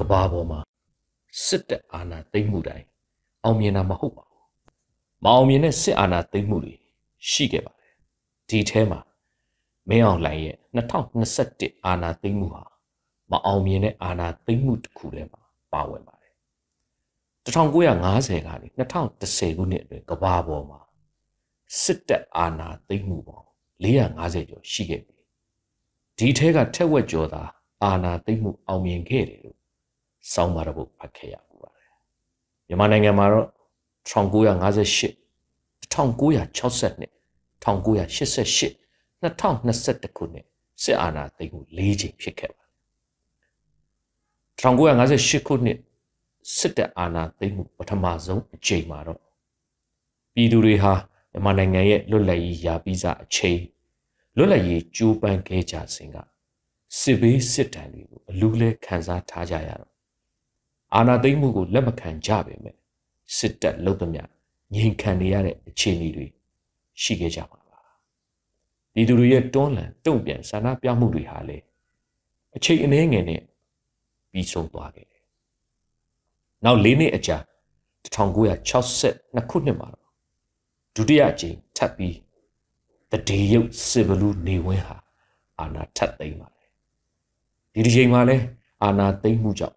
ကဘာပေါ်မှာစစ်တပ်အာဏာသိမ်းမှုတိုင်းအောင်မြင်တာမဟုတ်ပါဘူးမအောင်မြင်တဲ့စစ်အာဏာသိမ်းမှုတွေရှိခဲ့ပါတယ်ဒီထဲမှာမင်းအောင်လှိုင်ရဲ့2021အာဏာသိမ်းမှုဟာမအောင်မြင်တဲ့အာဏာသိမ်းမှုတစ်ခုတည်းမှာပါဝင်ပါတယ်1950ကနေ2010ခုနှစ်အတွင်းကဘာပေါ်မှာစစ်တပ်အာဏာသိမ်းမှုပေါင်း450ကျော်ရှိခဲ့ပြီဒီထဲကထက်ဝက်ကျော်သာအာဏာသိမ်းမှုအောင်မြင်ခဲ့တယ်လို့ စောင်းပါတော့ဖတ်ခဲ့ရပူပါတယ်မြန်မာနိုင်ငံမှာတော့1958 1962 1988 2021ခုနှစ်စစ်အာဏာသိမ်းမှု၄ချိန်ဖြစ်ခဲ့ပါတယ်1958ခုနှစ်စစ်တပ်အာဏာသိမ်းမှုပထမဆုံးအချိန်မှာတော့ပြည်သူတွေဟာမြန်မာနိုင်ငံရဲ့လွတ်လပ်ရေးရာပြီးစားအချိန်လွတ်လပ်ရေးကြိုးပမ်းခဲ့ကြစဉ်ကစစ်ဘေးစစ်တမ်းတွေကိုအလူးလဲခံစားထားကြရတော့ အာဏာသိမ်းမှုကိုလက်မခံကြပေမဲ့စစ်တပ်လုံသမျှငြိမ်ခံနေရတဲ့အခြေအနေတွေရှိခဲ့ကြပါပါပြည်သူတွေရဲ့တွန်းလှန်တုံ့ပြန်ဆန္ဒပြမှုတွေဟာလေအချိန်အနည်းငယ်နဲ့ပြီးဆုံးသွားခဲ့တယ်နောက်၄နှစ်အကြာ1962ခုနှစ်မှာဒုတိယအကြိမ်ထပ်ပြီးတဒေရုပ်စစ်ဘလူးနေဝင်းဟာအာဏာထပ်သိမ်းပါတယ်ဒီဒီချိန်မှာလဲအာဏာသိမ်းမှုကြောင့်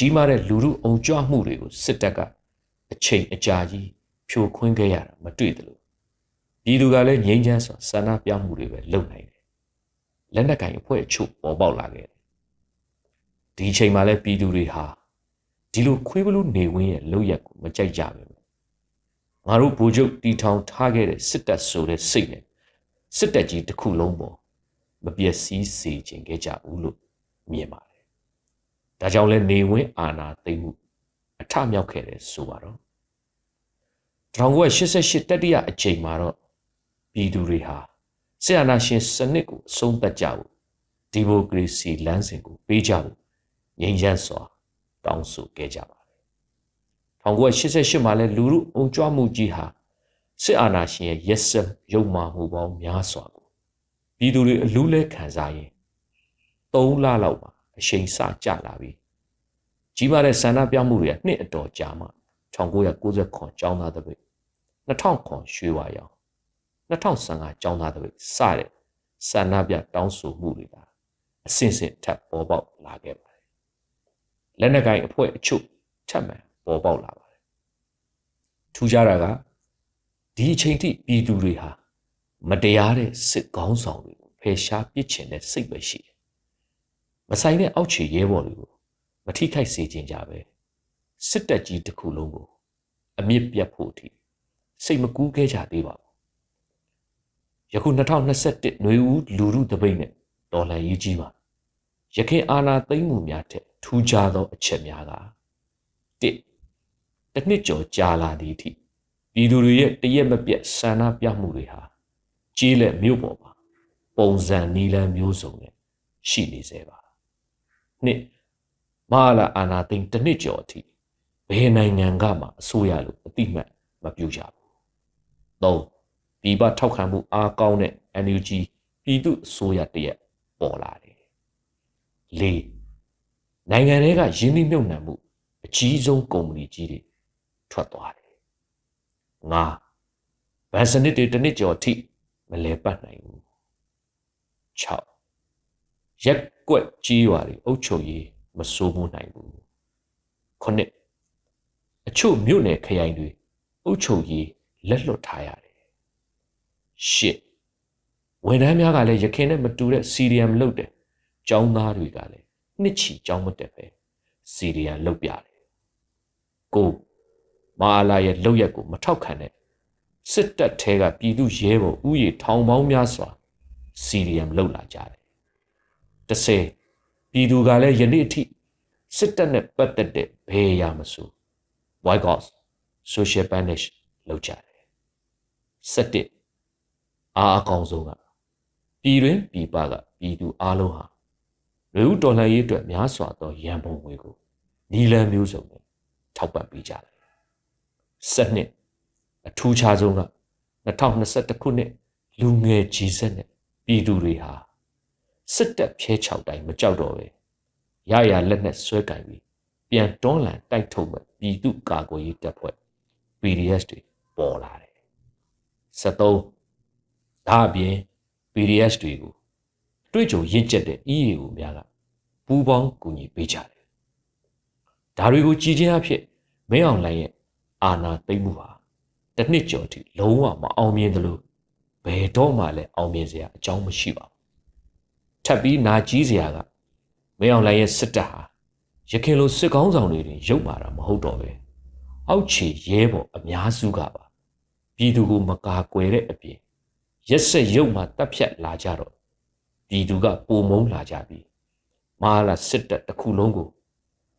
ကြီးမားတဲ့လူမှုအုံကြွမှုတွေကိုစစ်တပ်ကအချိန်အကြာကြီးဖြိုခွင်းခဲ့ရတာမတွေ့သလိုပြည်သူကလည်းငြိမ်းချမ်းစွာဆန္ဒပြမှုတွေပဲလုပ်နိုင်တယ်လက်နက်ကင်အဖွဲ့အချို့ပေါ်ပေါက်လာခဲ့တယ်ဒီချိန်မှာလည်းပြည်သူတွေဟာဒီလိုခွေးဘလူးနေဝင်းရဲ့လောက်ရက်ကိုမကြိုက်ကြပဲငါတို့ဗိုလ်ချုပ်တီထောင်ထားခဲ့တဲ့စစ်တပ်ဆိုတဲ့စိတ်နဲ့စစ်တပ်ကြီးတစ်ခုလုံးပေါ်မပျက်စီးစေခြင်းခဲ့ကြဘူးလို့မြင်ပါတယ်။ ဒါကြောင့်လဲနေဝင်းအာဏာသိမ်းမှုအထမြောက်ခဲ့တယ်ဆိုပါတော့1988တတိယအချိန်မှာတော့ပြည်သူတွေဟာဆီယနာရှင်စနစ်ကိုအဆုံးသတ်ကြဖို့ဒီမိုကရေစီလမ်းစဉ်ကိုပေးကြဖို့ငြိမ်းချမ်းစွာတောင်းဆိုခဲ့ကြပါတယ်1988မှာလဲလူမှုအုံကြွမှုကြီးဟာစစ်အာဏာရှင်ရဲ့ရက်စက်ရုံမာမှုပေါင်းများစွာကိုပြည်သူတွေအလူးလဲခံစားရင်3လလောက်ပါ အချိန်စကြလာပြီကြီးမားတဲ့ဆန္ဒပြမှုတွေကနှစ်အတော်ကြာမှ1990ခွန်ကျောင်းသားတပိတ်2000ခွန်ရွှေဝါရောင်2015ကျောင်းသားတပိတ်စတဲ့ဆန္ဒပြတောင်းဆိုမှုတွေကအဆင့်ဆင့်ထပ်ပေါ်ပေါက်လာခဲ့ပါတယ်လက်နက်ကိုင်အဖွဲ့အချို့ထပ်မံပေါ်ပေါက်လာပါတယ်ထူးခြားတာကဒီအချိန်ထိပြည်သူတွေဟာမတရားတဲ့စစ်ကောင်းဆောင်တွေကိုဖယ်ရှားပစ်ချင်တဲ့စိတ်ပဲရှိတယ် မဆိုင်တဲ့အောက်ခြေရဲဘော်တွေကိုမထိခိုက်စေခြင်းကြပဲစစ်တပ်ကြီးတစ်ခုလုံးကိုအမြင့်ပြတ်ဖို့အထိစိတ်မကူးခဲ့ကြသေးပါဘူးယခု2021ຫນွေဦးလူမှုတပိတ်နဲ့တော်လှန်ရေးကြီးပါရခင်အာဏာသိမ်းမှုများထက်ထူးခြားသောအချက်များကတစ်တစ်နှစ်ကျော်ကြာလာသည့်အထိပြည်သူတွေရဲ့တရက်မပြတ်ဆန္ဒပြမှုတွေဟာကြီးလက်မြို့ပေါ်မှာပုံစံနီလန်းမျိုးစုံနဲ့ရှိနေစေပါ နှစ်မဟာလာအာနာသိန်းတစ်နှစ်ကျော်အထိဘယ်နိုင်ငံကမှအစိုးရလို့အတိမတ်မပြုကြဘူးသုံးပြည်ပထောက်ခံမှုအားကောင်းတဲ့ NUG ပြည်သူအစိုးရတရက်ပေါ်လာတယ်လေးနိုင်ငံတွေကယင်းနှိမ့်မြုံနှံမှုအကြီးဆုံးကုမ္ပဏီကြီးတွေထွက်သွားတယ်ငါဗန်စနစ်တွေတစ်နှစ်ကျော်အထိမလဲပတ်နိုင်ဘူး6ရက် ကွက်ကြီးရွာတွေအုပ်ချုပ်ရေးမစိုးမိုးနိုင်ဘူးခုနှစ်အချို့မြို့နယ်ခရိုင်တွေအုပ်ချုပ်ရေးလက်လွတ်ထားရတယ်ရှစ်ဝန်ထမ်းများကလည်းရခင်နဲ့မတူတဲ့စီရီယမ်လုပ်တယ်ကျောင်းသားတွေကလည်းနှစ်ချီကျောင်းမတက်ပဲစီရီယမ်လုပ်ပြတယ်ကိုမာလာရဲ့လောက်ရက်ကိုမထောက်ခံတဲ့စစ်တပ်ထဲကပြည်သူရဲဘော်ဥယျာဉ်ထောင်ပေါင်းများစွာစီရီယမ်လောက်လာကြတယ်။ တစ်ဆယ်ပြည်သူကလည်းယနေ့အထိစစ်တပ်နဲ့ပတ်သက်တဲ့ဘယ်အရာမဆို boycott social banish လုပ်ကြတယ်။ဆက်တစ်အားအကောင်ဆုံးကပြည်တွင်ပြည်ပကပြည်သူအလုံးဟာလူဦးတော်လှန်ရေးအတွက်များစွာသောရန်ပုံငွေကိုနီလန်မျိုးစုံနဲ့ထောက်ပံ့ပေးကြတယ်7နှစ်အထူးခြားဆုံးက2021ခုနှစ်လူငယ်ကြီးဆက်နဲ့ပြည်သူတွေဟာ စစ်တပ်ဖြဲချောက်တိုင်းမကြောက်တော့ပဲရရလက်နဲ့ဆွဲကင်ပြီးပြန်တွန်းလှန်တိုက်ထုတ်မဲ့ပြည်သူကာကွယ်ရေးတပ်ဖွဲ့ PDS တွေပေါ်လာတယ်73ဒါအပြင် PDS တွေကိုတွေ့ကြုံရင့်ကျက်တဲ့ EAO များကပူးပေါင်းကူညီပေးကြတယ်ဒါတွေကိုကြည်ချင်းအဖြစ်မင်းအောင်လှိုင်ရဲ့အာဏာသိမ်းမှုဟာတစ်နှစ်ကျော်ထိလုံးဝမအောင်မြင်သလိုဘယ်တော့မှလည်းအောင်မြင်စရာအကြောင်းမရှိပါဘူး ထပ်ပြီးနာကြီးစရာကမင်းအောင်လှိုင်ရဲ့စစ်တပ်ဟာရခင်လိုစစ်ကောင်းဆောင်တွေတင်ရုပ်မာတာမဟုတ်တော့ပဲအောက်ခြေရဲဘော်အများစုကပါပြည်သူကိုမကာကွယ်တဲ့အပြင်ရက်ဆက်ရုပ်မှတပ်ဖြတ်လာကြတော့ပြည်သူကပုံမုံလာကြပြီးမဟာလာစစ်တပ်တစ်ခုလုံးကို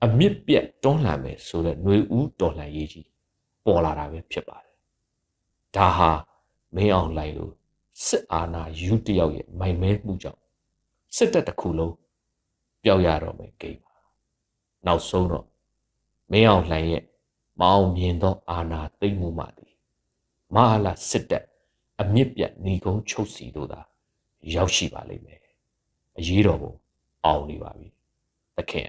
အမြင့်ပြတ်တွန်းလှန်မယ်ဆိုတဲ့ຫນွေဦးတော်လှန်ရေးကြီးပေါ်လာတာပဲဖြစ်ပါတယ်ဒါဟာမင်းအောင်လှိုင်လိုစစ်အာဏာယူတယောက်ရဲ့မိုင်မဲမှုကြောင့် စစ်တပ်တစ်ခုလုံးပျောက်ရတော့မယ်ဂိမ်းပါနောက်ဆုံးတော့မင်းအောင်လှိုင်ရဲ့မအောင်မြင်သောအာဏာသိမ်းမှုမှသည်မဟာလာစစ်တပ်အမြင့်ပြတ်ညီကုန်းချုပ်စီတို့သာရောက်ရှိပါလိမ့်မယ်အရေးတော်ပုံအောင်နေပါပြီသခင်